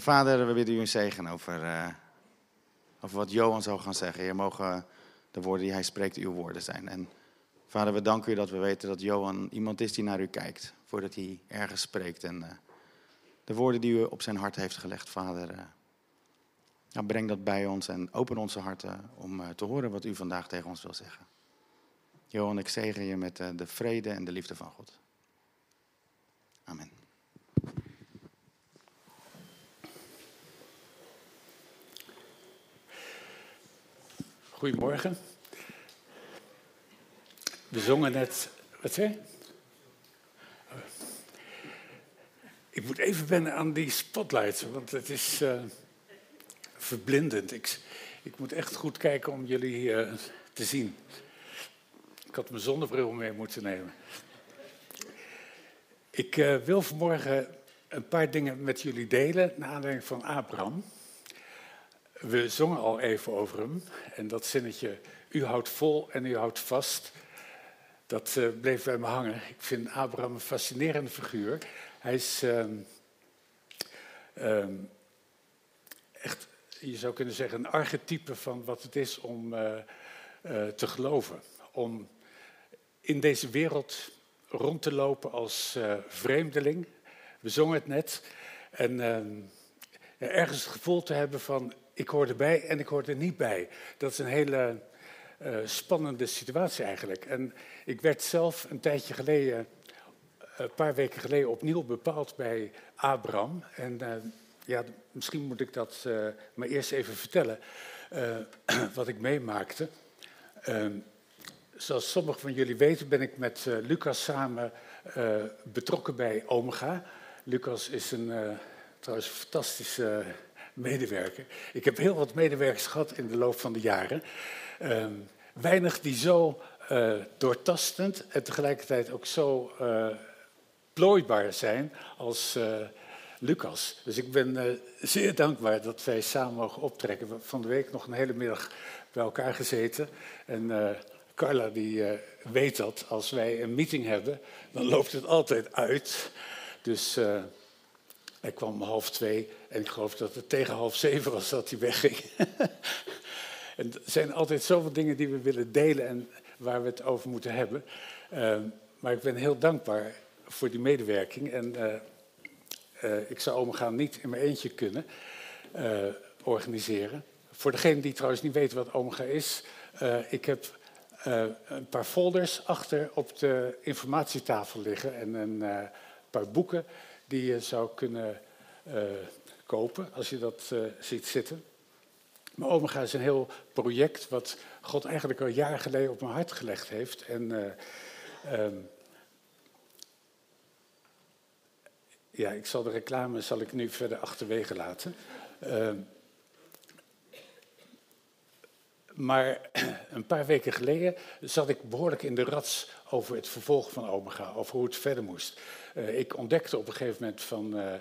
Vader, we bidden u een zegen over, uh, over wat Johan zou gaan zeggen. Heer, mogen de woorden die hij spreekt uw woorden zijn. En vader, we danken u dat we weten dat Johan iemand is die naar u kijkt. Voordat hij ergens spreekt. En uh, de woorden die u op zijn hart heeft gelegd, vader. Uh, ja, breng dat bij ons en open onze harten om te horen wat u vandaag tegen ons wil zeggen. Johan, ik zegen je met de vrede en de liefde van God. Amen. Goedemorgen. We zongen net. Wat zei Ik moet even wennen aan die spotlights, want het is uh, verblindend. Ik, ik, moet echt goed kijken om jullie uh, te zien. Ik had mijn zonnebril mee moeten nemen. Ik uh, wil vanmorgen een paar dingen met jullie delen naar aanleiding van Abraham. We zongen al even over hem en dat zinnetje, u houdt vol en u houdt vast, dat uh, bleef bij me hangen. Ik vind Abraham een fascinerende figuur. Hij is um, um, echt, je zou kunnen zeggen, een archetype van wat het is om uh, uh, te geloven. Om in deze wereld rond te lopen als vreemdeling. We zongen het net. En ehm, ergens het gevoel te hebben van ik hoor erbij en ik hoor er niet bij. Dat is een hele uh, spannende situatie eigenlijk. En ik werd zelf een tijdje geleden, een paar weken geleden, opnieuw bepaald bij Abraham. En uh, ja, misschien moet ik dat maar eerst even vertellen, wat ik meemaakte. Ehm, zoals sommigen van jullie weten ben ik met Lucas samen betrokken bij Omega. Lucas is een trouwens fantastische medewerker. Ik heb heel wat medewerkers gehad in de loop van de jaren. Uh, weinig die zo uh, doortastend en tegelijkertijd ook zo uh, plooibaar zijn als uh, Lucas. Dus ik ben zeer dankbaar dat wij samen mogen optrekken. We van de week nog een hele middag bij elkaar gezeten. En Carla die weet dat, als wij een meeting hebben, dan loopt het altijd uit. Dus hij kwam om half twee en ik geloof dat het tegen half zeven was dat hij wegging. en er zijn altijd zoveel dingen die we willen delen en waar we het over moeten hebben. Uh, maar ik ben heel dankbaar voor die medewerking. En uh, uh, ik zou omgaan niet in mijn eentje kunnen eh, organiseren. Voor degene die trouwens niet weten wat Omega is, ik heb een paar folders achter op de informatietafel liggen en een paar boeken die je zou kunnen uh, kopen als je dat uh, ziet zitten. Maar Omega is een heel project wat God eigenlijk al jaren geleden op mijn hart gelegd heeft. En uh, um, ja, ik zal de reclame zal ik nu verder achterwege laten. Maar een paar weken geleden zat ik behoorlijk in de rats over het vervolg van Omega, over hoe het verder moest. Uh, ik ontdekte op een gegeven moment van, uh,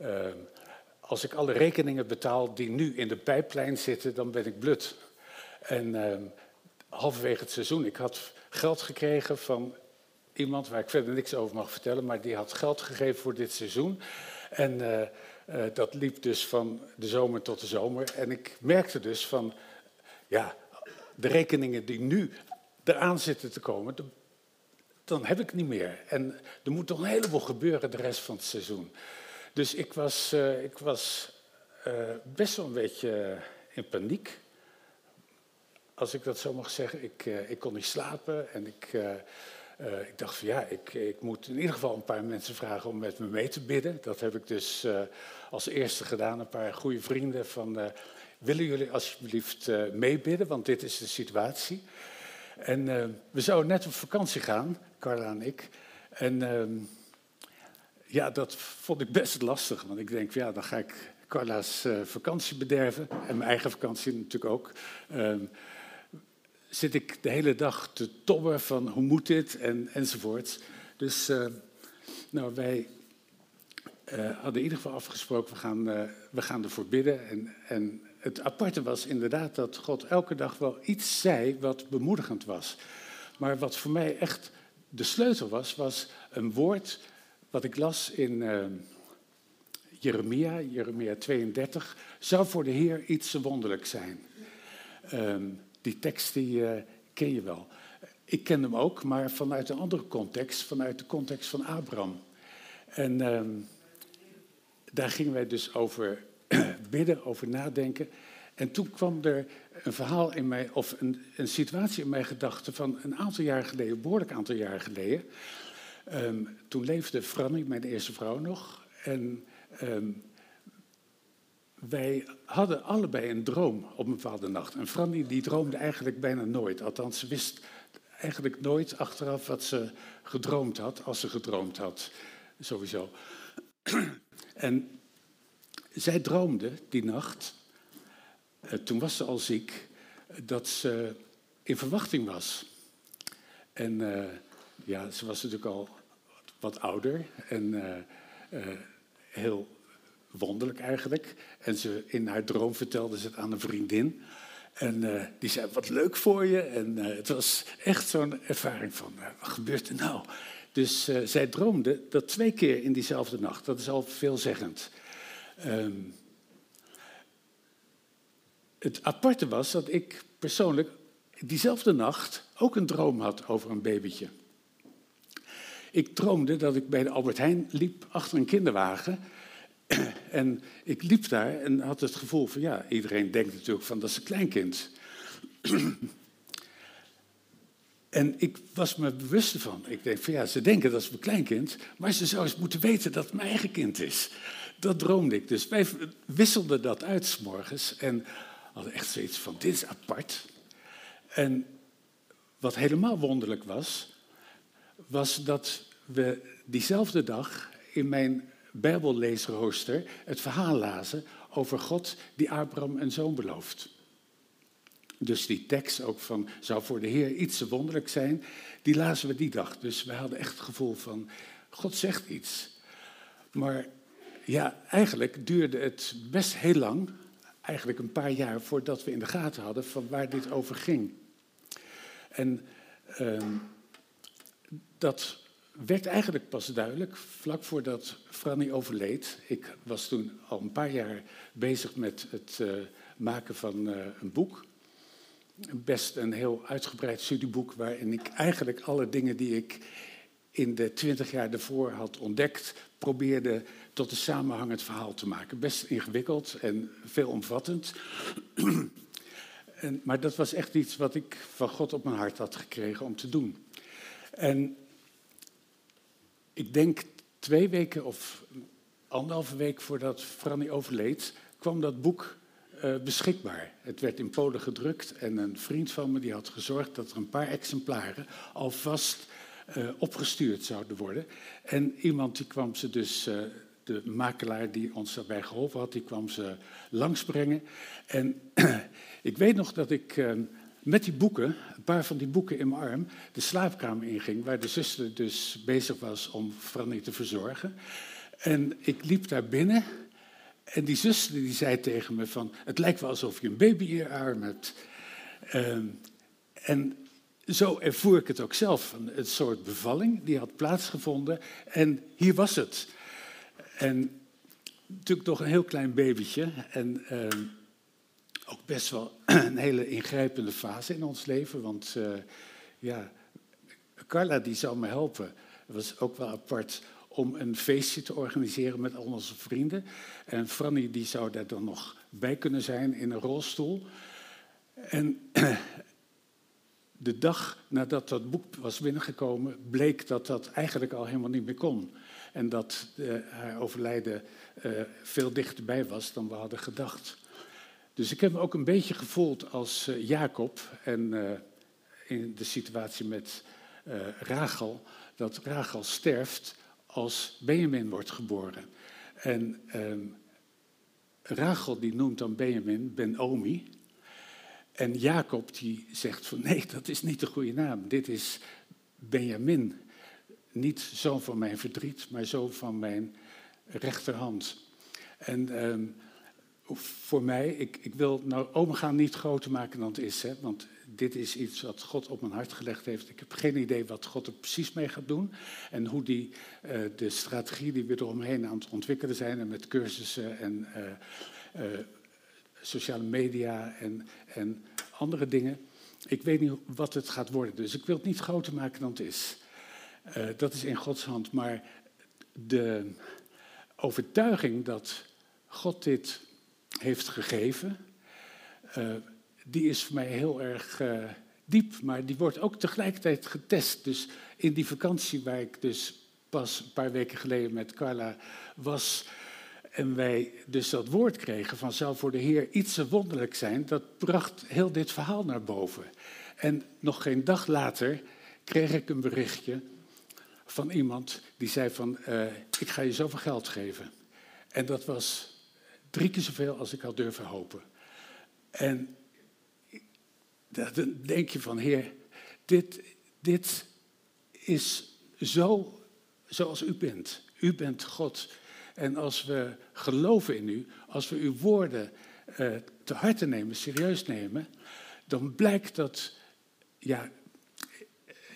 uh, als ik alle rekeningen betaal die nu in de pijplijn zitten, dan ben ik blut. En halverwege het seizoen, ik had geld gekregen van iemand waar ik verder niks over mag vertellen, maar die had geld gegeven voor dit seizoen. En dat liep dus van de zomer tot de zomer. En ik merkte dus van, ja, de rekeningen die nu eraan zitten te komen, dan heb ik niet meer. En er moet toch een heleboel gebeuren de rest van het seizoen. Dus ik was, uh, ik was uh, best wel een beetje in paniek. Als ik dat zo mag zeggen. Ik, uh, ik kon niet slapen en ik, ik dacht van ja, ik, ik moet in ieder geval een paar mensen vragen om met me mee te bidden. Dat heb ik dus als eerste gedaan. Een paar goede vrienden van willen jullie alsjeblieft meebidden, want dit is de situatie. En uh, we zouden net op vakantie gaan, Carla en ik. En uh, ja, dat vond ik best lastig. Want ik denk, ja, dan ga ik Carla's uh, vakantie bederven. En mijn eigen vakantie natuurlijk ook. Uh, zit ik de hele dag te tobben van hoe moet dit en, enzovoort. Dus uh, nou, wij hadden in ieder geval afgesproken, we gaan, we gaan ervoor bidden. En, en het aparte was inderdaad dat God elke dag wel iets zei wat bemoedigend was. Maar wat voor mij echt de sleutel was, was een woord wat ik las in uh, Jeremia, Jeremia 32, zou voor de Heer iets wonderlijk zijn. Ehm, die tekst die, eh, ken je wel. Ik ken hem ook, maar vanuit een andere context, vanuit de context van Abraham. En ehm, daar gingen wij dus over bidden, over nadenken. En toen kwam er een verhaal in mij, of een, een situatie in mijn gedachten van een aantal jaar geleden, een behoorlijk aantal jaar geleden. Ehm, toen leefde Franny, mijn eerste vrouw, nog. En ehm, wij hadden allebei een droom op een bepaalde nacht. En Franny die droomde eigenlijk bijna nooit. Althans, ze wist eigenlijk nooit achteraf wat ze gedroomd had, als ze gedroomd had. Sowieso. En zij droomde die nacht, eh, toen was ze al ziek, dat ze in verwachting was. En uh, ja, ze was natuurlijk al wat ouder en heel wonderlijk eigenlijk. En ze, in haar droom vertelde ze het aan een vriendin. En die zei, wat leuk voor je. En het was echt zo'n ervaring van, wat gebeurt er nou? Dus zij droomde dat twee keer in diezelfde nacht. Dat is al veelzeggend. Um, het aparte was dat ik persoonlijk diezelfde nacht ook een droom had over een babytje. Ik droomde dat ik bij de Albert Heijn liep achter een kinderwagen. En ik liep daar en had het gevoel van, ja, iedereen denkt natuurlijk van dat is een kleinkind. En ik was me bewust ervan. Ik denk van ja, ze denken dat is mijn kleinkind, maar ze zou eens moeten weten dat het mijn eigen kind is. Dat droomde ik. Dus wij wisselden dat uit s morgens en hadden echt zoiets van, dit is apart. En wat helemaal wonderlijk was, was dat we diezelfde dag in mijn Bijbelleesrooster het verhaal lazen over God die Abraham een zoon belooft. Dus die tekst ook van zou voor de Heer iets wonderlijk zijn, die lazen we die dag. Dus we hadden echt het gevoel van God zegt iets. Maar ja, eigenlijk duurde het best heel lang, eigenlijk een paar jaar voordat we in de gaten hadden van waar dit over ging. En uh, dat werd eigenlijk pas duidelijk vlak voordat Franny overleed. Ik was toen al een paar jaar bezig met het uh, maken van uh, een boek. Best een heel uitgebreid studieboek waarin ik eigenlijk alle dingen die ik in de twintig jaar daarvoor had ontdekt, probeerde tot een samenhangend verhaal te maken. Best ingewikkeld en veelomvattend. en, maar dat was echt iets wat ik van God op mijn hart had gekregen om te doen. En ik denk twee weken of anderhalve week voordat Franny overleed, kwam dat boek uh, beschikbaar. Het werd in Polen gedrukt en een vriend van me die had gezorgd dat er een paar exemplaren alvast uh, opgestuurd zouden worden. En iemand die kwam ze dus, uh, de makelaar die ons daarbij geholpen had, die kwam ze langsbrengen. En ik weet nog dat ik met die boeken, een paar van die boeken in mijn arm, de slaapkamer inging, waar de zuster dus bezig was om Franny te verzorgen. En ik liep daar binnen en die zuster die zei tegen me van, het lijkt wel alsof je een baby in je arm hebt. Uh, en zo ervoer ik het ook zelf, een soort bevalling die had plaatsgevonden en hier was het. En natuurlijk toch een heel klein babytje en... Uh, ook best wel een hele ingrijpende fase in ons leven. Want uh, ja, Carla die zou me helpen. Was ook wel apart om een feestje te organiseren met al onze vrienden. En Franny die zou daar dan nog bij kunnen zijn in een rolstoel. En de dag nadat dat boek was binnengekomen, bleek dat dat eigenlijk al helemaal niet meer kon. En dat uh, haar overlijden uh, veel dichterbij was dan we hadden gedacht. Dus ik heb me ook een beetje gevoeld als uh, Jacob en in de situatie met Rachel, dat Rachel sterft als Benjamin wordt geboren. En um, Rachel die noemt dan Benjamin Ben-Omi. En Jacob die zegt van nee, dat is niet de goede naam. Dit is Benjamin. Niet zoon van mijn verdriet, maar zoon van mijn rechterhand. En um, voor mij, ik, ik wil nou omgaan niet groter maken dan het is. Hè, want dit is iets wat God op mijn hart gelegd heeft. Ik heb geen idee wat God er precies mee gaat doen. En hoe die, uh, de strategie die we eromheen aan het ontwikkelen zijn. En met cursussen en uh, sociale media en, en andere dingen. Ik weet niet wat het gaat worden. Dus ik wil het niet groter maken dan het is. dat is in Gods hand. Maar de overtuiging dat God dit heeft gegeven, uh, die is voor mij heel erg uh, diep, maar die wordt ook tegelijkertijd getest. Dus in die vakantie waar ik dus pas een paar weken geleden met Carla was en wij dus dat woord kregen van zou voor de Heer iets wonderlijk zijn, dat bracht heel dit verhaal naar boven. En nog geen dag later kreeg ik een berichtje van iemand die zei van uh, ik ga je zoveel geld geven. En dat was drie keer zoveel als ik had durven hopen. En dan denk je van, Heer, dit, dit is zo zoals u bent. U bent God. En als we geloven in u, als we uw woorden uh, te harte nemen, serieus nemen, dan blijkt dat, ja,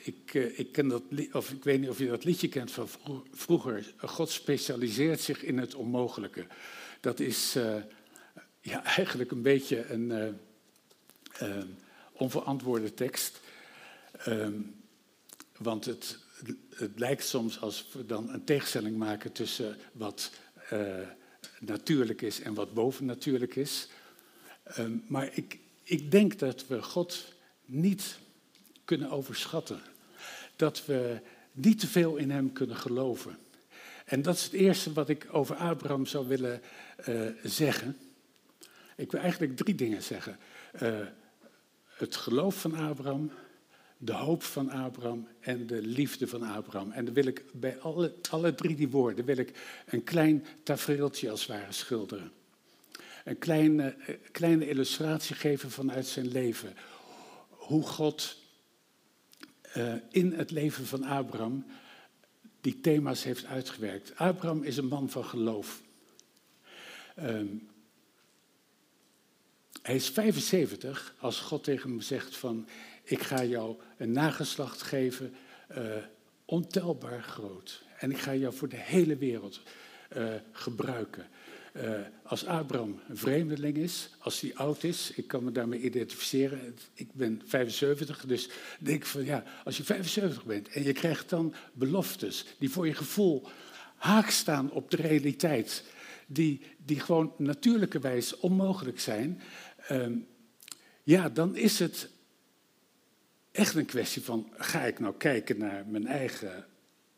ik, uh, ik, ken dat, of ik weet niet of je dat liedje kent van vroeger. God specialiseert zich in het onmogelijke. Dat is uh, ja, eigenlijk een beetje een onverantwoorde tekst. Um, want het, het lijkt soms als we dan een tegenstelling maken tussen wat uh, natuurlijk is en wat bovennatuurlijk is. Um, maar ik, ik denk dat we God niet kunnen overschatten. Dat we niet te veel in Hem kunnen geloven. En dat is het eerste wat ik over Abraham zou willen uh, zeggen. Ik wil eigenlijk drie dingen zeggen. Uh, het geloof van Abraham, de hoop van Abraham en de liefde van Abraham. En dan wil ik bij alle, alle drie die woorden wil ik een klein tafereeltje als het ware schilderen. Een kleine, eh, kleine illustratie geven vanuit zijn leven. Hoe God uh, in het leven van Abraham die thema's heeft uitgewerkt. Abraham is een man van geloof. Um, hij is 75 als God tegen hem zegt van, ik ga jou een nageslacht geven, uh, ontelbaar groot. En ik ga jou voor de hele wereld uh, gebruiken. Uh, als Abraham een vreemdeling is, als hij oud is, ik kan me daarmee identificeren. Ik ben 75, dus denk van ja, als je 75 bent en je krijgt dan beloftes die voor je gevoel haak staan op de realiteit, die, die gewoon natuurlijkerwijs onmogelijk zijn, um, ja, dan is het echt een kwestie van, ga ik nou kijken naar mijn eigen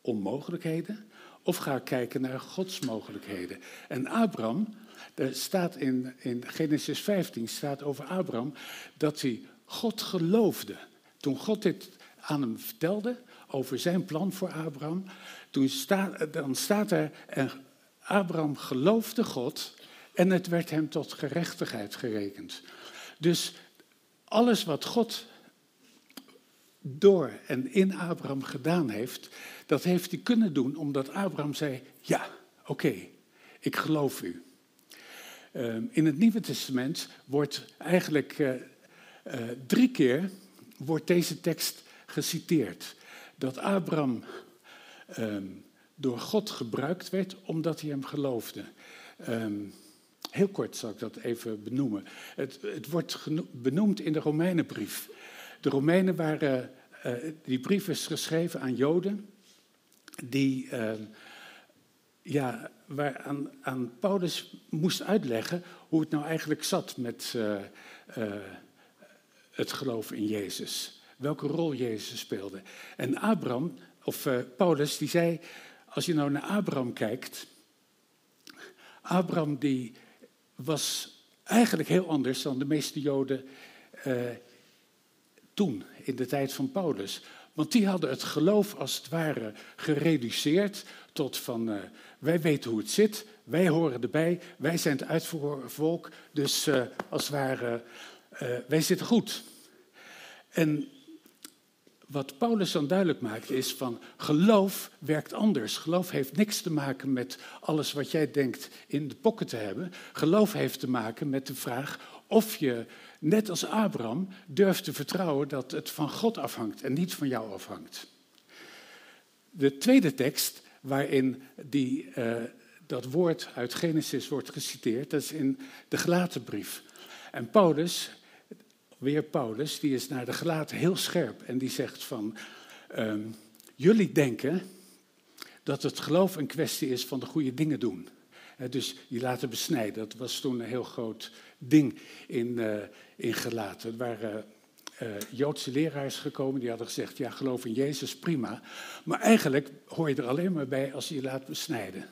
onmogelijkheden of ga ik kijken naar Gods mogelijkheden? En Abraham, er staat in, in Genesis 15, staat over Abraham dat hij God geloofde. Toen God dit aan hem vertelde over zijn plan voor Abraham, toen staat, dan staat er, Abraham geloofde God en het werd hem tot gerechtigheid gerekend. Dus alles wat God door en in Abraham gedaan heeft, dat heeft hij kunnen doen omdat Abraham zei: Ja, oké, ik geloof u. Uh, in het Nieuwe Testament wordt eigenlijk uh, uh, drie keer wordt deze tekst geciteerd. Dat Abraham ehm, door God gebruikt werd omdat hij hem geloofde. Um, Heel kort zal ik dat even benoemen. Het, het wordt benoemd in de Romeinenbrief. De Romeinen waren, uh, die brief is geschreven aan Joden, die, uh, ja, waar aan, aan, Paulus moest uitleggen hoe het nou eigenlijk zat met uh, het geloof in Jezus. Welke rol Jezus speelde. En Abraham, of Paulus, die zei, als je nou naar Abraham kijkt, Abraham die was eigenlijk heel anders dan de meeste Joden uh, in de tijd van Paulus. Want die hadden het geloof als het ware gereduceerd tot van uh, wij weten hoe het zit, wij horen erbij, wij zijn het uitvoervolk, dus uh, als het ware wij zitten goed. En wat Paulus dan duidelijk maakt is van geloof werkt anders. Geloof heeft niks te maken met alles wat jij denkt in de pocket te hebben. Geloof heeft te maken met de vraag Of je, net als Abraham, durft te vertrouwen dat het van God afhangt en niet van jou afhangt. De tweede tekst waarin die, uh, dat woord uit Genesis wordt geciteerd, dat is in de Gelatenbrief. En Paulus, weer Paulus, die is naar de Gelaten heel scherp en die zegt van, um, jullie denken dat het geloof een kwestie is van de goede dingen doen. dus je laten besnijden, dat was toen een heel groot ding in, uh, in Gelaten. Er waren uh, Joodse leraars gekomen die hadden gezegd, ja geloof in Jezus, prima. Maar eigenlijk hoor je er alleen maar bij als je je laat besnijden.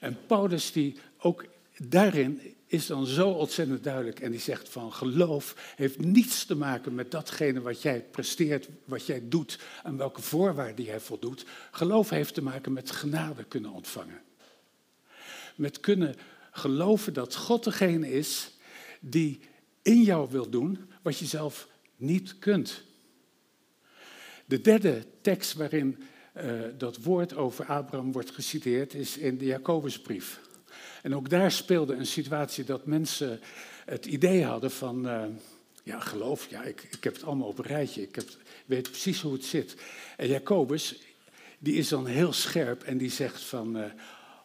En Paulus die ook daarin is dan zo ontzettend duidelijk en die zegt van geloof heeft niets te maken met datgene wat jij presteert, wat jij doet, en welke voorwaarden jij voldoet. Geloof heeft te maken met genade kunnen ontvangen. Met kunnen geloven dat God degene is die in jou wil doen wat je zelf niet kunt. De derde tekst waarin uh, dat woord over Abraham wordt geciteerd is in de Jacobusbrief. En ook daar speelde een situatie dat mensen het idee hadden van, uh, ja geloof, ja, ik, ik heb het allemaal op een rijtje, ik heb, weet precies hoe het zit. En Jacobus, die is dan heel scherp en die zegt van, uh,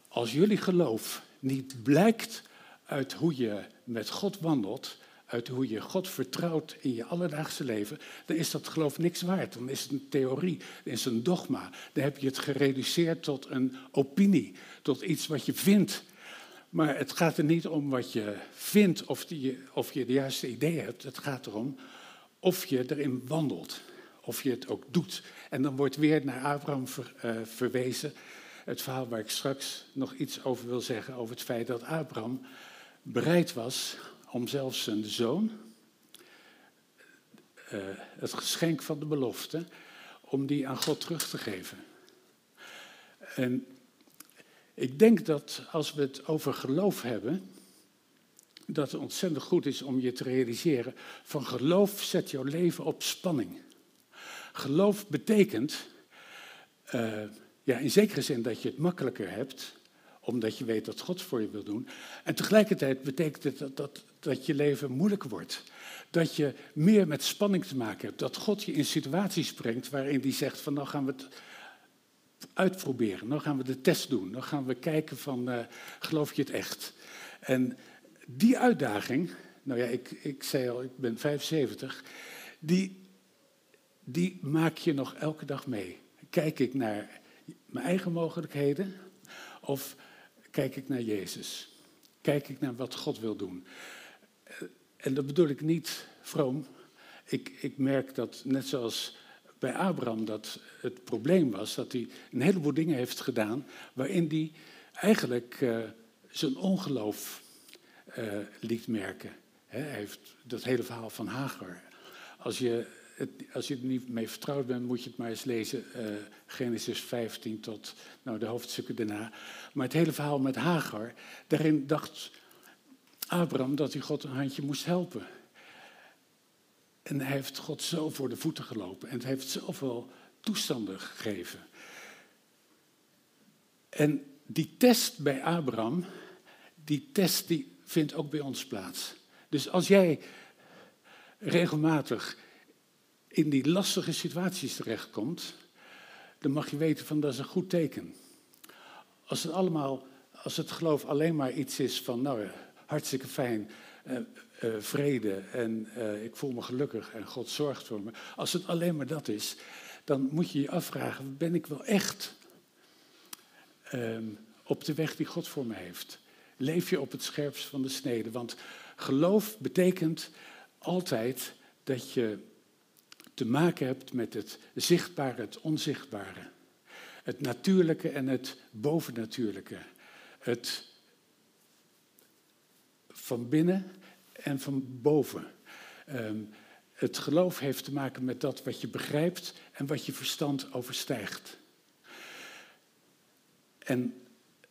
als jullie geloof niet blijkt uit hoe je met God wandelt, uit hoe je God vertrouwt in je alledaagse leven, dan is dat geloof niks waard. Dan is het een theorie, dan is het een dogma. Dan heb je het gereduceerd tot een opinie, tot iets wat je vindt. Maar het gaat er niet om wat je vindt of, die, of je de juiste idee hebt. Het gaat erom of je erin wandelt, of je het ook doet. En dan wordt weer naar Abraham uh, verwezen. Het verhaal waar ik straks nog iets over wil zeggen, over het feit dat Abraham bereid was om zelfs zijn zoon, uh, het geschenk van de belofte, om die aan God terug te geven. En ik denk dat als we het over geloof hebben, dat het ontzettend goed is om je te realiseren, van geloof zet jouw leven op spanning. Geloof betekent, uh, ja, in zekere zin dat je het makkelijker hebt, omdat je weet dat God voor je wil doen. En tegelijkertijd betekent het dat, dat, dat je leven moeilijker wordt. Dat je meer met spanning te maken hebt. Dat God je in situaties brengt waarin hij zegt van nou gaan we het uitproberen. Nou gaan we de test doen. Dan gaan we kijken van uh, geloof je het echt. En die uitdaging, nou ja, ik, ik zei al, ik ben 75, die, die maak je nog elke dag mee. Kijk ik naar mijn eigen mogelijkheden of kijk ik naar Jezus? Kijk ik naar wat God wil doen? En dat bedoel ik niet vroom. Ik, ik merk dat, net zoals bij Abraham, dat het probleem was dat hij een heleboel dingen heeft gedaan waarin hij eigenlijk uh, zijn ongeloof uh, liet merken. Hij heeft dat hele verhaal van Hagar. Als je, als je er niet mee vertrouwd bent, moet je het maar eens lezen. Uh, Genesis 15 tot nou, de hoofdstukken daarna. Maar het hele verhaal met Hagar, daarin dacht Abraham dat hij God een handje moest helpen. En hij heeft God zo voor de voeten gelopen en het heeft zoveel toestanden gegeven. En die test bij Abraham, die test die vindt ook bij ons plaats. Dus als jij regelmatig in die lastige situaties terechtkomt, dan mag je weten van dat is een goed teken. Als het allemaal, als het geloof alleen maar iets is van, nou hartstikke fijn, uh, uh, vrede en ik voel me gelukkig en God zorgt voor me. Als het alleen maar dat is, dan moet je je afvragen, ben ik wel echt um, op de weg die God voor me heeft? Leef je op het scherpst van de snede? Want geloof betekent altijd dat je te maken hebt met het zichtbare, het onzichtbare. Het natuurlijke en het bovennatuurlijke. Het van binnen en van boven. Um, het geloof heeft te maken met dat wat je begrijpt en wat je verstand overstijgt. En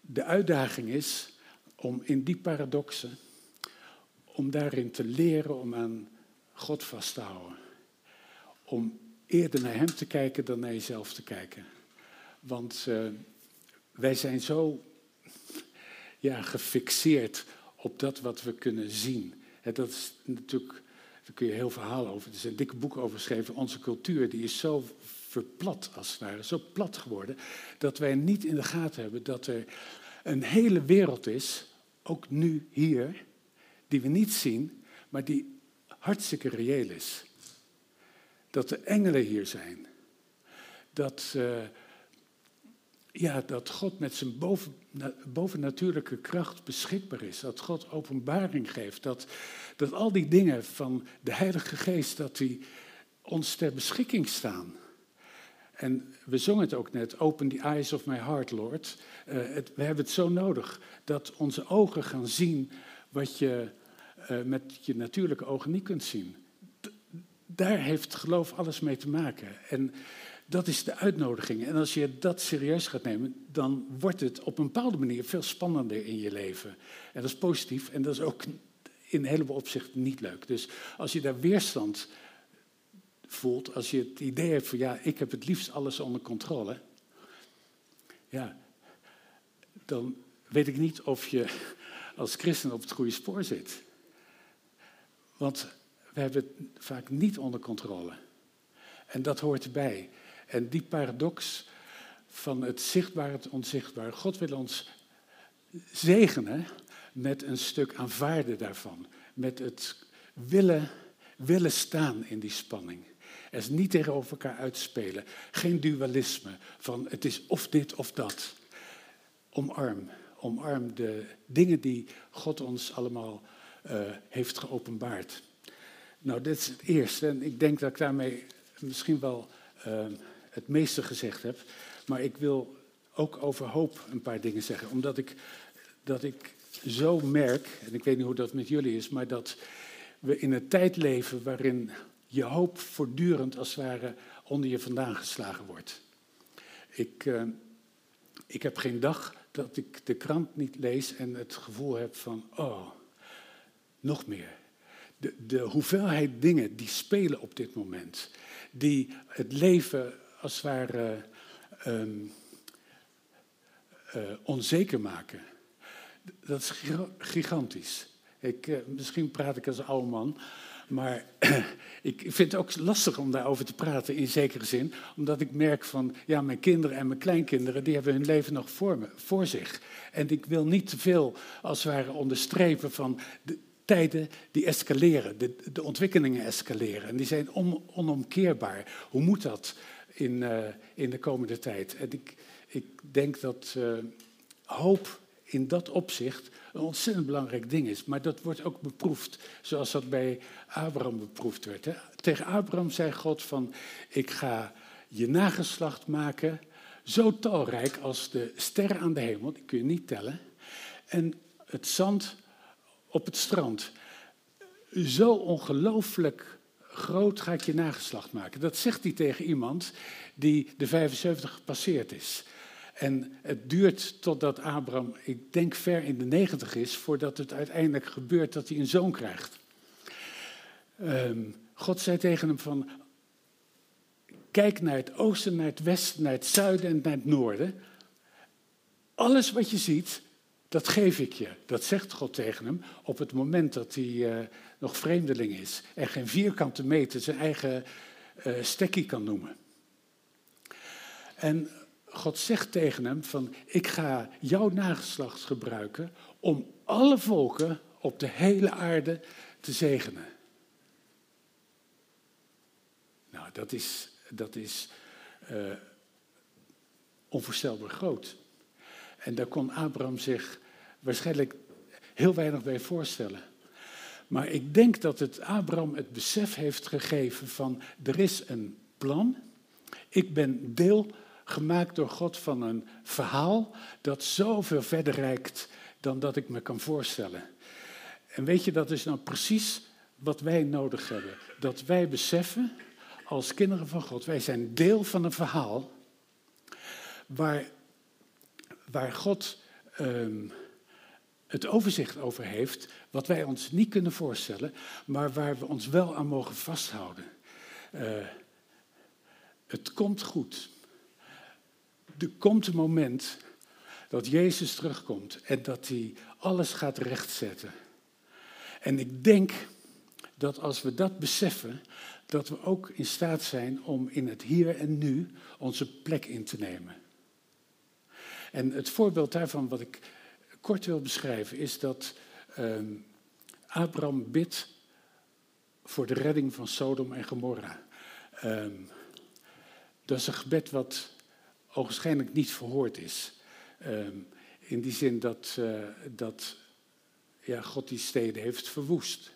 de uitdaging is om in die paradoxen, om daarin te leren om aan God vast te houden. Om eerder naar Hem te kijken dan naar jezelf te kijken. Want uh, wij zijn zo ja, gefixeerd op dat wat we kunnen zien dat is natuurlijk, daar kun je heel verhaal over. Er een dikke boek over geschreven. Onze cultuur die is zo verplat, als het ware, zo plat geworden, dat wij niet in de gaten hebben dat er een hele wereld is, ook nu hier, die we niet zien, maar die hartstikke reëel is. Dat de engelen hier zijn. Dat, uh, ja, dat God met zijn boven, bovennatuurlijke kracht beschikbaar is. Dat God openbaring geeft. Dat, dat al die dingen van de Heilige Geest, dat die ons ter beschikking staan. En we zongen het ook net, open the eyes of my heart, Lord. Uh, het, we hebben het zo nodig dat onze ogen gaan zien wat je uh, met je natuurlijke ogen niet kunt zien. Daar heeft geloof alles mee te maken. En dat is de uitnodiging. En als je dat serieus gaat nemen, dan wordt het op een bepaalde manier veel spannender in je leven. En dat is positief en dat is ook in een heleboel opzichten niet leuk. Dus als je daar weerstand voelt, als je het idee hebt van ja, ik heb het liefst alles onder controle, ja, dan weet ik niet of je als christen op het goede spoor zit. Want we hebben het vaak niet onder controle. En dat hoort erbij. En die paradox van het zichtbare, het onzichtbare. God wil ons zegenen met een stuk aanvaarden daarvan. Met het willen, willen staan in die spanning. Er niet tegenover elkaar uitspelen. Geen dualisme van het is of dit of dat. Omarm. Omarm de dingen die God ons allemaal uh, heeft geopenbaard. Nou, dit is het eerste. En ik denk dat ik daarmee misschien wel uh, het meeste gezegd heb. Maar ik wil ook over hoop een paar dingen zeggen. Omdat ik, dat ik zo merk, en ik weet niet hoe dat met jullie is, maar dat we in een tijd leven waarin je hoop voortdurend als het ware onder je vandaan geslagen wordt. Ik, uh, ik heb geen dag dat ik de krant niet lees en het gevoel heb van, oh, nog meer. De, hoeveelheid dingen die spelen op dit moment, die het leven als het ware um, uh, onzeker maken, dat is gigantisch. Ik, uh, misschien praat ik als oude man, maar ik vind het ook lastig om daarover te praten in zekere zin. Omdat ik merk van, ja, mijn kinderen en mijn kleinkinderen, die hebben hun leven nog voor, me, voor zich. En ik wil niet te veel, als het ware, onderstrepen van tijden die escaleren. De, de ontwikkelingen escaleren. En die zijn on, onomkeerbaar. Hoe moet dat in, uh, in de komende tijd? En ik, ik denk dat uh, hoop in dat opzicht een ontzettend belangrijk ding is. Maar dat wordt ook beproefd, zoals dat bij Abraham beproefd werd. Hè? Tegen Abraham zei God van, ik ga je nageslacht maken zo talrijk als de sterren aan de hemel, die kun je niet tellen, en het zand op het strand. Zo ongelooflijk groot ga ik je nageslacht maken. Dat zegt hij tegen iemand die de 75 gepasseerd is. En het duurt totdat Abraham, ik denk ver in de negentig is, voordat het uiteindelijk gebeurt dat hij een zoon krijgt. Um, God zei tegen hem van, kijk naar het oosten, naar het westen, naar het zuiden en naar het noorden. Alles wat je ziet, dat geef ik je. Dat zegt God tegen hem op het moment dat hij uh, nog vreemdeling is en geen vierkante meter zijn eigen uh, stekkie kan noemen. En God zegt tegen hem van, ik ga jouw nageslacht gebruiken om alle volken op de hele aarde te zegenen. Nou, dat is, dat is uh, onvoorstelbaar groot. En daar kon Abraham zich waarschijnlijk heel weinig bij voorstellen. Maar ik denk dat het Abraham het besef heeft gegeven van er is een plan. Ik ben deel gemaakt door God van een verhaal dat zoveel verder reikt dan dat ik me kan voorstellen. En weet je, dat is nou precies wat wij nodig hebben. Dat wij beseffen, als kinderen van God, wij zijn deel van een verhaal waar, waar God um, het overzicht over heeft, wat wij ons niet kunnen voorstellen, maar waar we ons wel aan mogen vasthouden. Uh, het komt goed er komt een moment dat Jezus terugkomt en dat hij alles gaat rechtzetten. En ik denk dat als we dat beseffen, dat we ook in staat zijn om in het hier en nu onze plek in te nemen. En het voorbeeld daarvan, wat ik kort wil beschrijven, is dat uh, Abraham bidt voor de redding van Sodom en Gomorra. Uh, dat is een gebed wat ogenschijnlijk niet verhoord is. Uh, in die zin dat, uh, dat ja, God die steden heeft verwoest.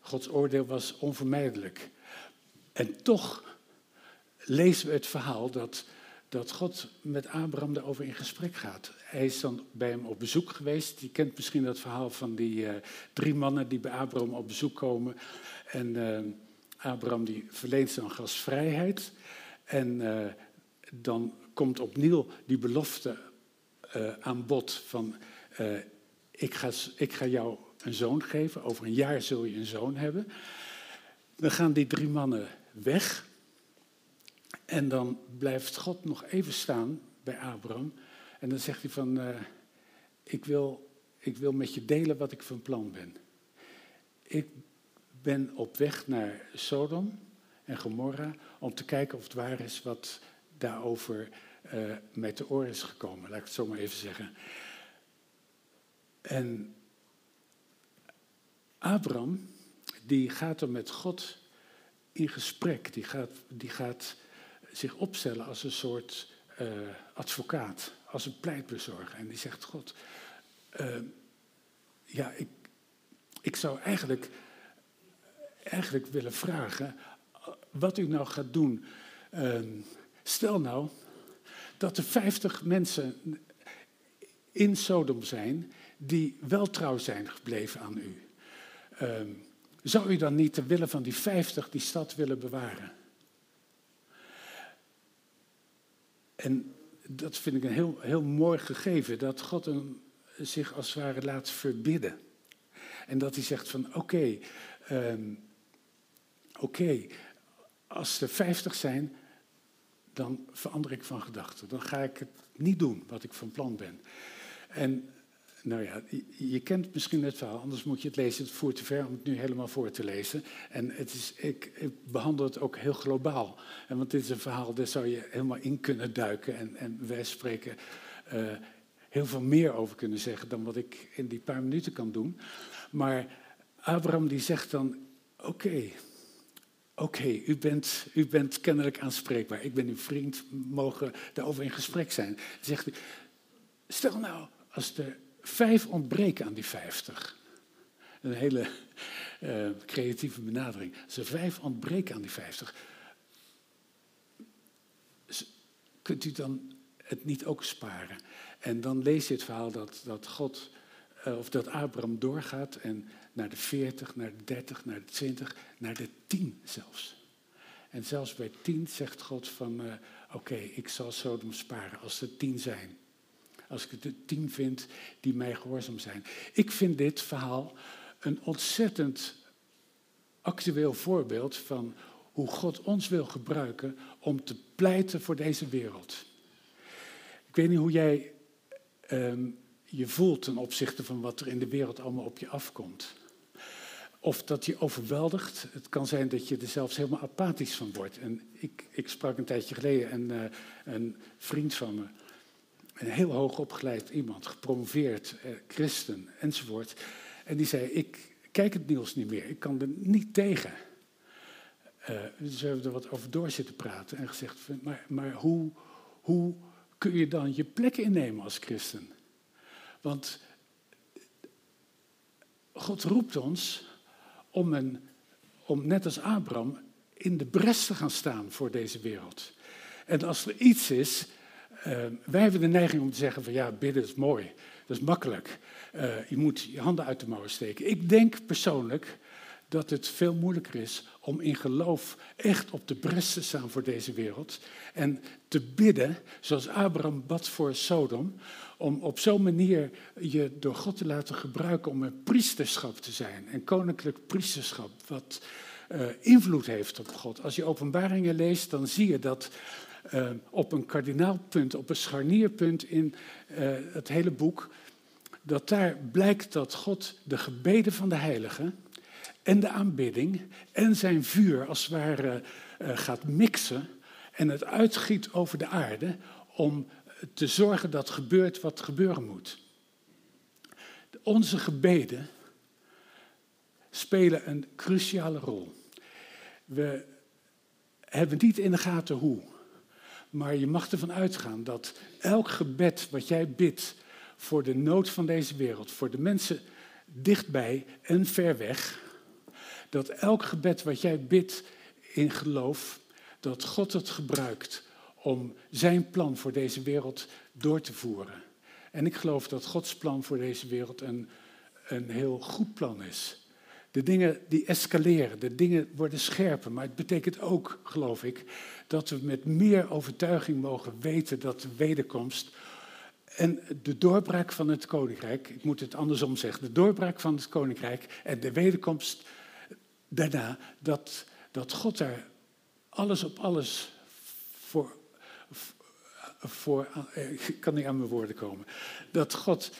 Gods oordeel was onvermijdelijk. En toch lezen we het verhaal dat, dat God met Abraham daarover in gesprek gaat. Hij is dan bij hem op bezoek geweest. Je kent misschien dat verhaal van die uh, drie mannen die bij Abraham op bezoek komen. En uh, Abraham die verleent dan gastvrijheid. En uh, dan komt opnieuw die belofte aan bod van ik ga, ik ga jou een zoon geven. Over een jaar zul je een zoon hebben. Dan gaan die drie mannen weg. En dan blijft God nog even staan bij Abraham. En dan zegt hij van, uh, ik, wil, ik wil met je delen wat ik van plan ben. Ik ben op weg naar Sodom en Gomorra om te kijken of het waar is wat daarover uh, mij te oor is gekomen. Laat ik het zo maar even zeggen. En Abraham, die gaat er met God in gesprek. Die gaat, die gaat zich opstellen als een soort uh, advocaat, als een pleitbezorger. En die zegt, God, uh, ja, ik, ik zou eigenlijk, eigenlijk willen vragen wat u nou gaat doen. Uh, stel nou dat er 50 mensen in Sodom zijn die wel trouw zijn gebleven aan u. Um, zou u dan niet ter wille van die 50 die stad willen bewaren? En dat vind ik een heel, heel mooi gegeven, dat God hem zich als het ware laat verbidden. En dat hij zegt van oké, um, oké, als er 50 zijn, dan verander ik van gedachten. Dan ga ik het niet doen wat ik van plan ben. En nou ja, je, kent misschien het verhaal, anders moet je het lezen. Het voert te ver om het nu helemaal voor te lezen. En het is, ik, ik behandel het ook heel globaal. En want dit is een verhaal, daar zou je helemaal in kunnen duiken. En, en wij spreken uh, heel veel meer over kunnen zeggen dan wat ik in die paar minuten kan doen. Maar Abraham die zegt dan, oké, oké, u, bent, u bent kennelijk aanspreekbaar. Ik ben uw vriend, mogen daarover in gesprek zijn. Zegt hij, stel nou, als er vijf ontbreken aan die vijftig. Een hele uh, creatieve benadering. Er vijf ontbreken aan die vijftig, kunt u dan het niet ook sparen? En dan lees je het verhaal dat, dat God, uh, of dat Abraham doorgaat en naar de veertig, naar de dertig, naar de twintig, naar de tien zelfs. En zelfs bij tien zegt God van, uh, oké, ik zal Sodom sparen als er tien zijn. Als ik de tien vind die mij gehoorzaam zijn. Ik vind dit verhaal een ontzettend actueel voorbeeld van hoe God ons wil gebruiken om te pleiten voor deze wereld. Ik weet niet hoe jij um, je voelt ten opzichte van wat er in de wereld allemaal op je afkomt. Of dat je overweldigt. Het kan zijn dat je er zelfs helemaal apathisch van wordt. En ik, ik sprak een tijdje geleden een, uh, een vriend van me een heel hoog opgeleid iemand, gepromoveerd, eh, christen enzovoort. En die zei, ik kijk het nieuws niet meer, ik kan er niet tegen. Uh, dus we hebben er wat over door zitten praten en gezegd, maar, maar hoe, hoe kun je dan je plek innemen als christen? Want God roept ons om, een, om net als Abraham in de bres te gaan staan voor deze wereld. En als er iets is uh, wij hebben de neiging om te zeggen van ja, bidden is mooi, dat is makkelijk. Uh, je moet je handen uit de mouwen steken. Ik denk persoonlijk dat het veel moeilijker is om in geloof echt op de bres te staan voor deze wereld. En te bidden, zoals Abraham bad voor Sodom, om op zo'n manier je door God te laten gebruiken om een priesterschap te zijn. Een koninklijk priesterschap, wat uh, invloed heeft op God. Als je openbaringen leest, dan zie je dat uh, op een kardinaalpunt, op een scharnierpunt in uh, het hele boek, dat daar blijkt dat God de gebeden van de heiligen en de aanbidding en zijn vuur als het ware uh, gaat mixen en het uitgiet over de aarde om te zorgen dat gebeurt wat gebeuren moet. Onze gebeden spelen een cruciale rol. We hebben niet in de gaten hoe, maar je mag ervan uitgaan dat elk gebed wat jij bidt voor de nood van deze wereld, voor de mensen dichtbij en ver weg, dat elk gebed wat jij bidt in geloof, dat God het gebruikt om zijn plan voor deze wereld door te voeren. En ik geloof dat Gods plan voor deze wereld een, een heel goed plan is. De dingen die escaleren, de dingen worden scherper, maar het betekent ook, geloof ik, dat we met meer overtuiging mogen weten dat de wederkomst en de doorbraak van het koninkrijk, ik moet het andersom zeggen, de doorbraak van het koninkrijk en de wederkomst daarna, dat, dat God daar alles op alles voor, voor, ik kan niet aan mijn woorden komen, dat God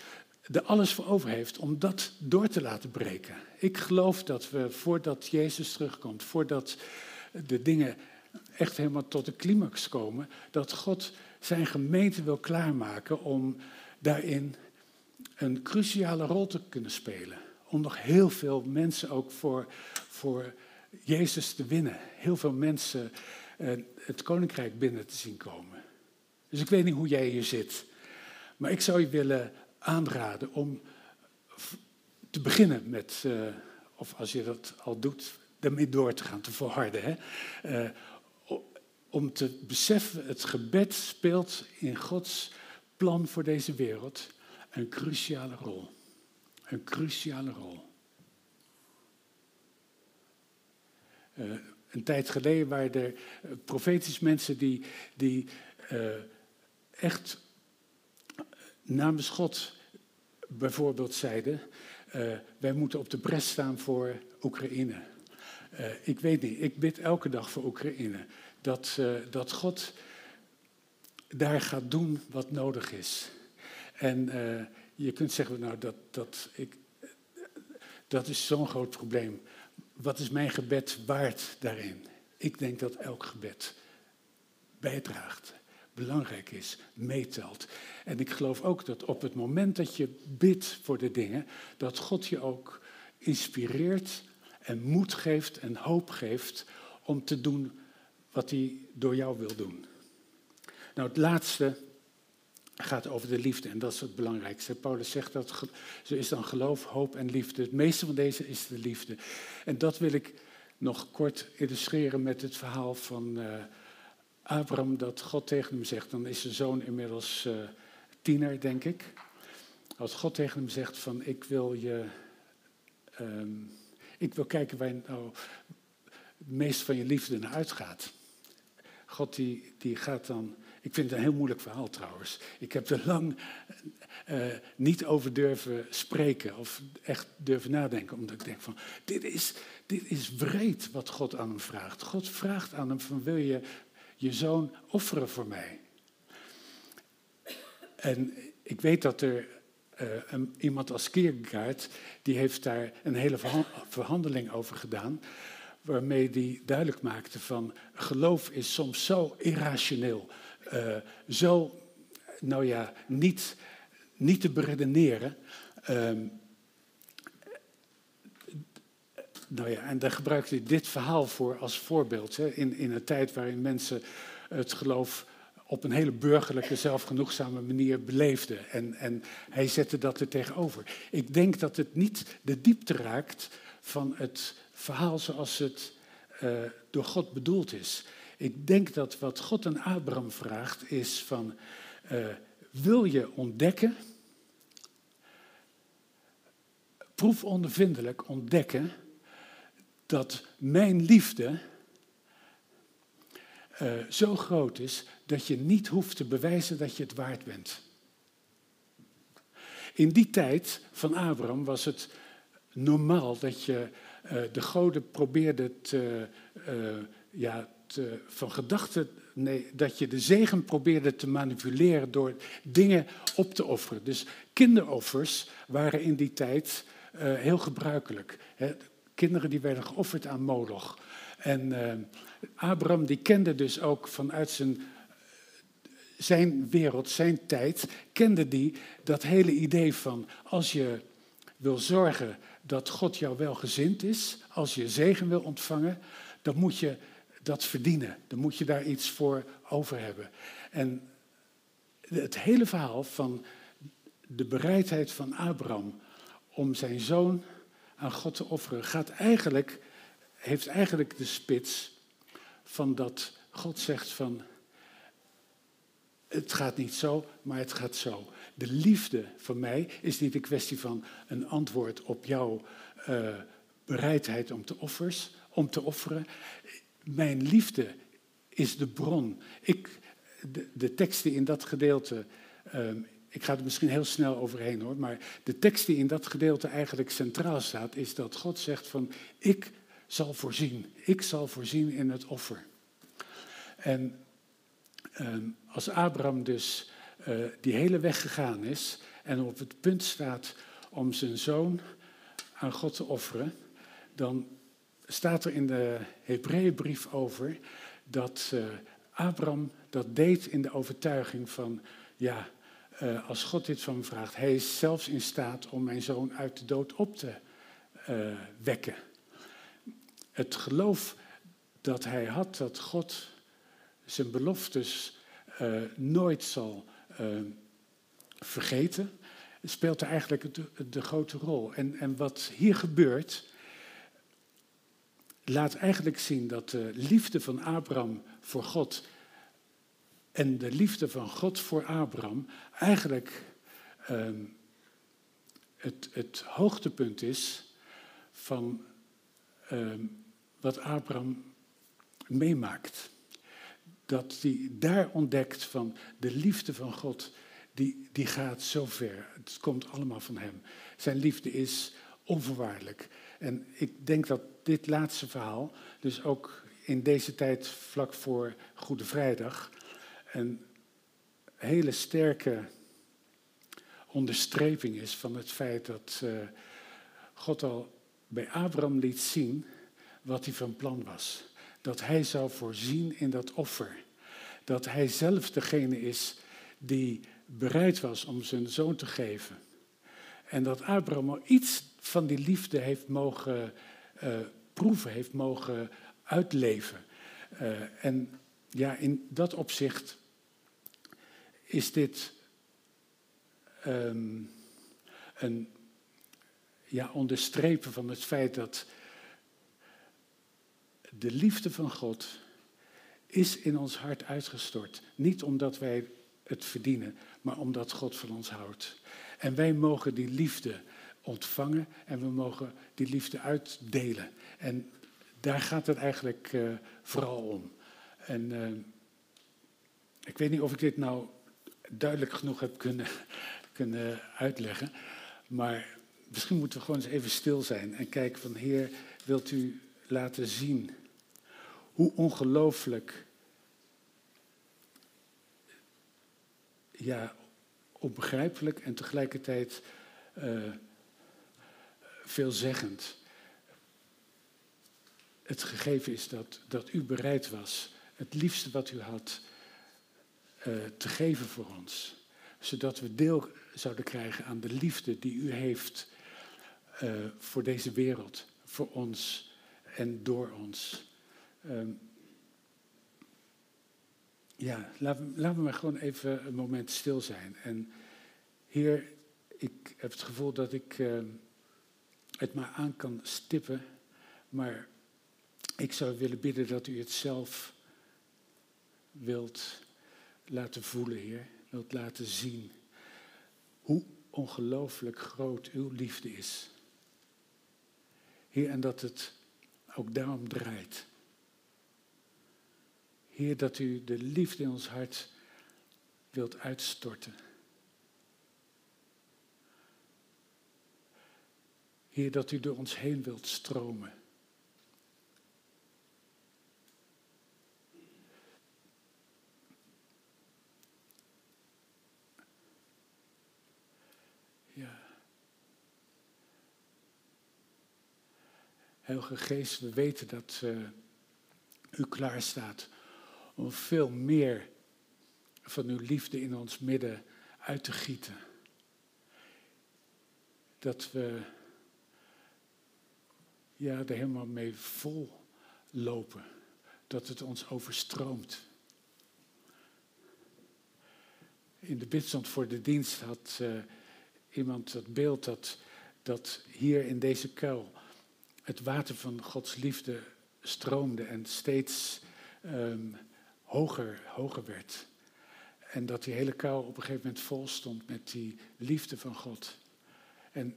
er alles voor over heeft om dat door te laten breken. Ik geloof dat we voordat Jezus terugkomt, voordat de dingen echt helemaal tot de climax komen, dat God zijn gemeente wil klaarmaken om daarin een cruciale rol te kunnen spelen. Om nog heel veel mensen ook voor, voor Jezus te winnen. Heel veel mensen uh, het koninkrijk binnen te zien komen. Dus ik weet niet hoe jij hier zit. Maar ik zou je willen aanraden om te beginnen met, uh, of als je dat al doet, daarmee door te gaan, te volharden. Hè? Uh, om te beseffen, het gebed speelt in Gods plan voor deze wereld een cruciale rol. Een cruciale rol. Uh, een tijd geleden waren er profetisch mensen die, die echt namens God bijvoorbeeld zeiden: uh, wij moeten op de bres staan voor Oekraïne. ik weet niet, ik bid elke dag voor Oekraïne dat, uh, dat God daar gaat doen wat nodig is. En je kunt zeggen, nou, dat, dat, ik, dat is zo'n groot probleem. Wat is mijn gebed waard daarin? Ik denk dat elk gebed bijdraagt, belangrijk is, meetelt. En ik geloof ook dat op het moment dat je bidt voor de dingen, dat God je ook inspireert en moed geeft en hoop geeft om te doen wat hij door jou wil doen. Nou, het laatste gaat over de liefde en dat is het belangrijkste. Paulus zegt dat zo is dan geloof, hoop en liefde. Het meeste van deze is de liefde. En dat wil ik nog kort illustreren met het verhaal van uh, Abraham, dat God tegen hem zegt, dan is zijn zoon inmiddels uh, tiener, denk ik. Als God tegen hem zegt van ik wil je, um, ik wil kijken waar nou het meest van je liefde naar uitgaat. God die, die gaat dan. Ik vind het een heel moeilijk verhaal trouwens. Ik heb er lang uh, niet over durven spreken of echt durven nadenken. Omdat ik denk van, dit is, dit is wreed wat God aan hem vraagt. God vraagt aan hem van, wil je je zoon offeren voor mij? En ik weet dat er een, iemand als Kierkegaard, die heeft daar een hele verhandeling over gedaan waarmee hij duidelijk maakte van geloof is soms zo irrationeel, uh, zo, nou ja, niet, niet te beredeneren. Um, nou ja, en daar gebruikte hij dit verhaal voor als voorbeeld. Hè, in, in een tijd waarin mensen het geloof op een hele burgerlijke, zelfgenoegzame manier beleefden. En, en hij zette dat er tegenover. Ik denk dat het niet de diepte raakt van het verhaal zoals het uh, door God bedoeld is. Ik denk dat wat God aan Abraham vraagt is van, uh, wil je ontdekken, proefondervindelijk ontdekken, dat mijn liefde uh, zo groot is dat je niet hoeft te bewijzen dat je het waard bent. In die tijd van Abraham was het normaal dat je uh, de goden probeerde te, uh, ja, te, van gedachten nee, dat je de zegen probeerde te manipuleren door dingen op te offeren. Dus kinderoffers waren in die tijd heel gebruikelijk. Hè. Kinderen die werden geofferd aan Moloch. En uh, Abraham die kende dus ook vanuit zijn, zijn wereld, zijn tijd, kende die dat hele idee van als je wil zorgen dat God jou welgezind is, als je zegen wil ontvangen, dan moet je dat verdienen. Dan moet je daar iets voor over hebben. En het hele verhaal van de bereidheid van Abraham om zijn zoon aan God te offeren, gaat eigenlijk, heeft eigenlijk de spits van dat God zegt van, het gaat niet zo, maar het gaat zo. De liefde van mij is niet een kwestie van een antwoord op jouw uh, bereidheid om te, offers, om te offeren. Mijn liefde is de bron. Ik, de, de tekst die in dat gedeelte, um, ik ga er misschien heel snel overheen hoor, maar de tekst die in dat gedeelte eigenlijk centraal staat, is dat God zegt van, ik zal voorzien. Ik zal voorzien in het offer. En um, als Abraham dus uh, die hele weg gegaan is en op het punt staat om zijn zoon aan God te offeren, dan staat er in de Hebreeënbrief over dat uh, Abraham dat deed in de overtuiging van, ja, uh, als God dit van me vraagt, hij is zelfs in staat om mijn zoon uit de dood op te uh, wekken. Het geloof dat hij had dat God zijn beloftes nooit zal vergeten, speelt er eigenlijk de, de grote rol. En, en wat hier gebeurt, laat eigenlijk zien dat de liefde van Abraham voor God en de liefde van God voor Abraham eigenlijk um, het, het, hoogtepunt is van um, wat Abraham meemaakt. Dat hij daar ontdekt van de liefde van God die, die gaat zo ver. Het komt allemaal van hem. Zijn liefde is onvoorwaardelijk. En ik denk dat dit laatste verhaal, dus ook in deze tijd vlak voor Goede Vrijdag, een hele sterke onderstreping is van het feit dat uh, God al bij Abraham liet zien wat hij van plan was. Dat hij zou voorzien in dat offer. Dat hij zelf degene is die bereid was om zijn zoon te geven. En dat Abraham al iets van die liefde heeft mogen uh, proeven, heeft mogen uitleven. Uh, en ja, in dat opzicht is dit um, een ja, onderstrepen van het feit dat de liefde van God is in ons hart uitgestort. Niet omdat wij het verdienen, maar omdat God van ons houdt. En wij mogen die liefde ontvangen en we mogen die liefde uitdelen. En daar gaat het eigenlijk uh, vooral om. En uh, ik weet niet of ik dit nou duidelijk genoeg heb kunnen, kunnen uitleggen, maar misschien moeten we gewoon eens even stil zijn en kijken van Heer, wilt u laten zien hoe ongelooflijk ja, onbegrijpelijk en tegelijkertijd uh, veelzeggend het gegeven is dat, dat u bereid was het liefste wat u had te geven voor ons. Zodat we deel zouden krijgen aan de liefde die u heeft uh, voor deze wereld, voor ons en door ons. Um, ja, laten, we maar gewoon even een moment stil zijn. En Heer, ik heb het gevoel dat ik uh, het maar aan kan stippen, maar ik zou willen bidden dat u het zelf wilt laten voelen, Heer, wilt laten zien hoe ongelooflijk groot uw liefde is. Heer, en dat het ook daarom draait. Heer, dat u de liefde in ons hart wilt uitstorten. Heer, dat u door ons heen wilt stromen. Heilige Geest, we weten dat uh, u klaar staat om veel meer van uw liefde in ons midden uit te gieten. Dat we ja, er helemaal mee vol lopen. Dat het ons overstroomt. In de bidstond voor de dienst had uh, iemand het beeld dat, dat hier in deze kuil het water van Gods liefde stroomde en steeds um, hoger, hoger werd. En dat die hele kuil op een gegeven moment vol stond met die liefde van God. En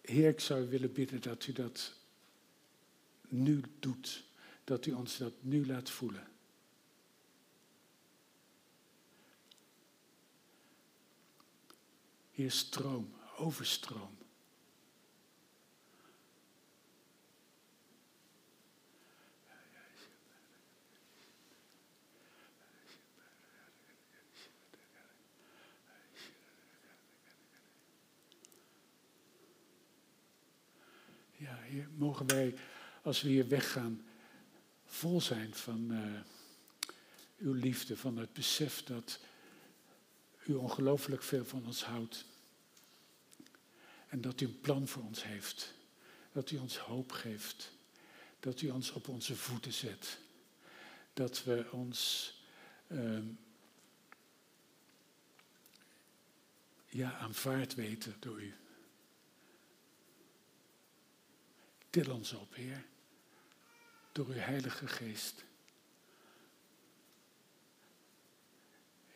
Heer, ik zou willen bidden dat u dat nu doet. Dat u ons dat nu laat voelen. Heer, stroom, overstroom. Ja, Heer, mogen wij, als we hier weggaan, vol zijn van uh, uw liefde, van het besef dat u ongelooflijk veel van ons houdt. En dat u een plan voor ons heeft. Dat u ons hoop geeft. Dat u ons op onze voeten zet. Dat we ons uh, ja, aanvaard weten door u. Til ons op, Heer, door uw Heilige Geest.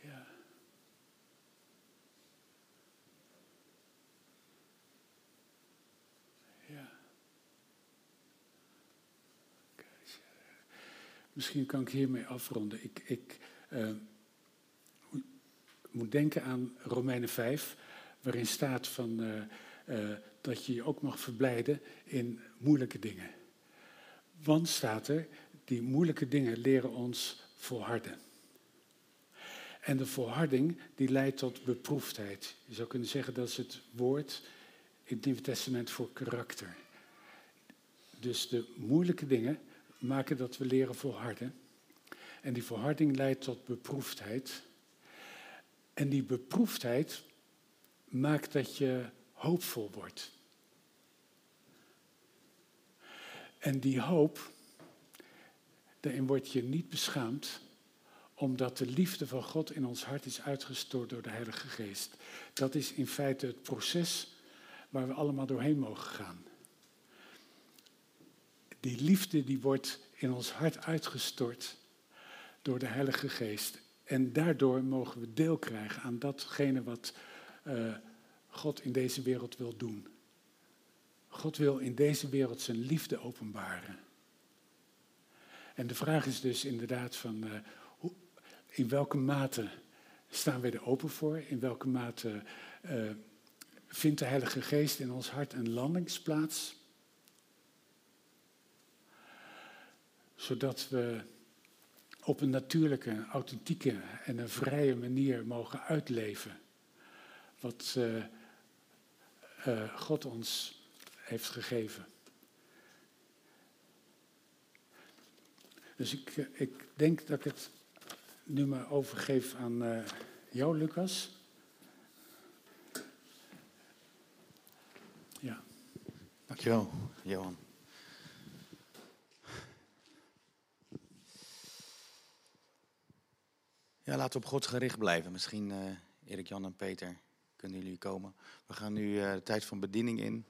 Ja. Ja. Misschien kan ik hiermee afronden. Ik, ik uh, moet denken aan Romeinen 5, waarin staat van. Uh, uh, dat je je ook mag verblijden in moeilijke dingen. Want staat er, die moeilijke dingen leren ons volharden. En de volharding die leidt tot beproefdheid. Je zou kunnen zeggen dat is het woord in het Nieuwe Testament voor karakter. Dus de moeilijke dingen maken dat we leren volharden. En die volharding leidt tot beproefdheid. En die beproefdheid maakt dat je hoopvol wordt. En die hoop, daarin word je niet beschaamd, omdat de liefde van God in ons hart is uitgestort door de Heilige Geest. Dat is in feite het proces waar we allemaal doorheen mogen gaan. Die liefde die wordt in ons hart uitgestort door de Heilige Geest. En daardoor mogen we deel krijgen aan datgene wat uh, God in deze wereld wil doen. God wil in deze wereld zijn liefde openbaren. En de vraag is dus inderdaad van uh, hoe, in welke mate staan we er open voor? In welke mate uh, vindt de Heilige Geest in ons hart een landingsplaats? Zodat we op een natuurlijke, authentieke en een vrije manier mogen uitleven wat uh, uh, God ons heeft gegeven. Dus ik, uh, ik denk dat ik het nu maar overgeef aan uh, jou, Lucas. Ja. Dankjewel, Johan. Ja, laten we op God gericht blijven. Misschien Erik, Jan en Peter kunnen jullie komen. We gaan nu uh, de tijd van bediening in.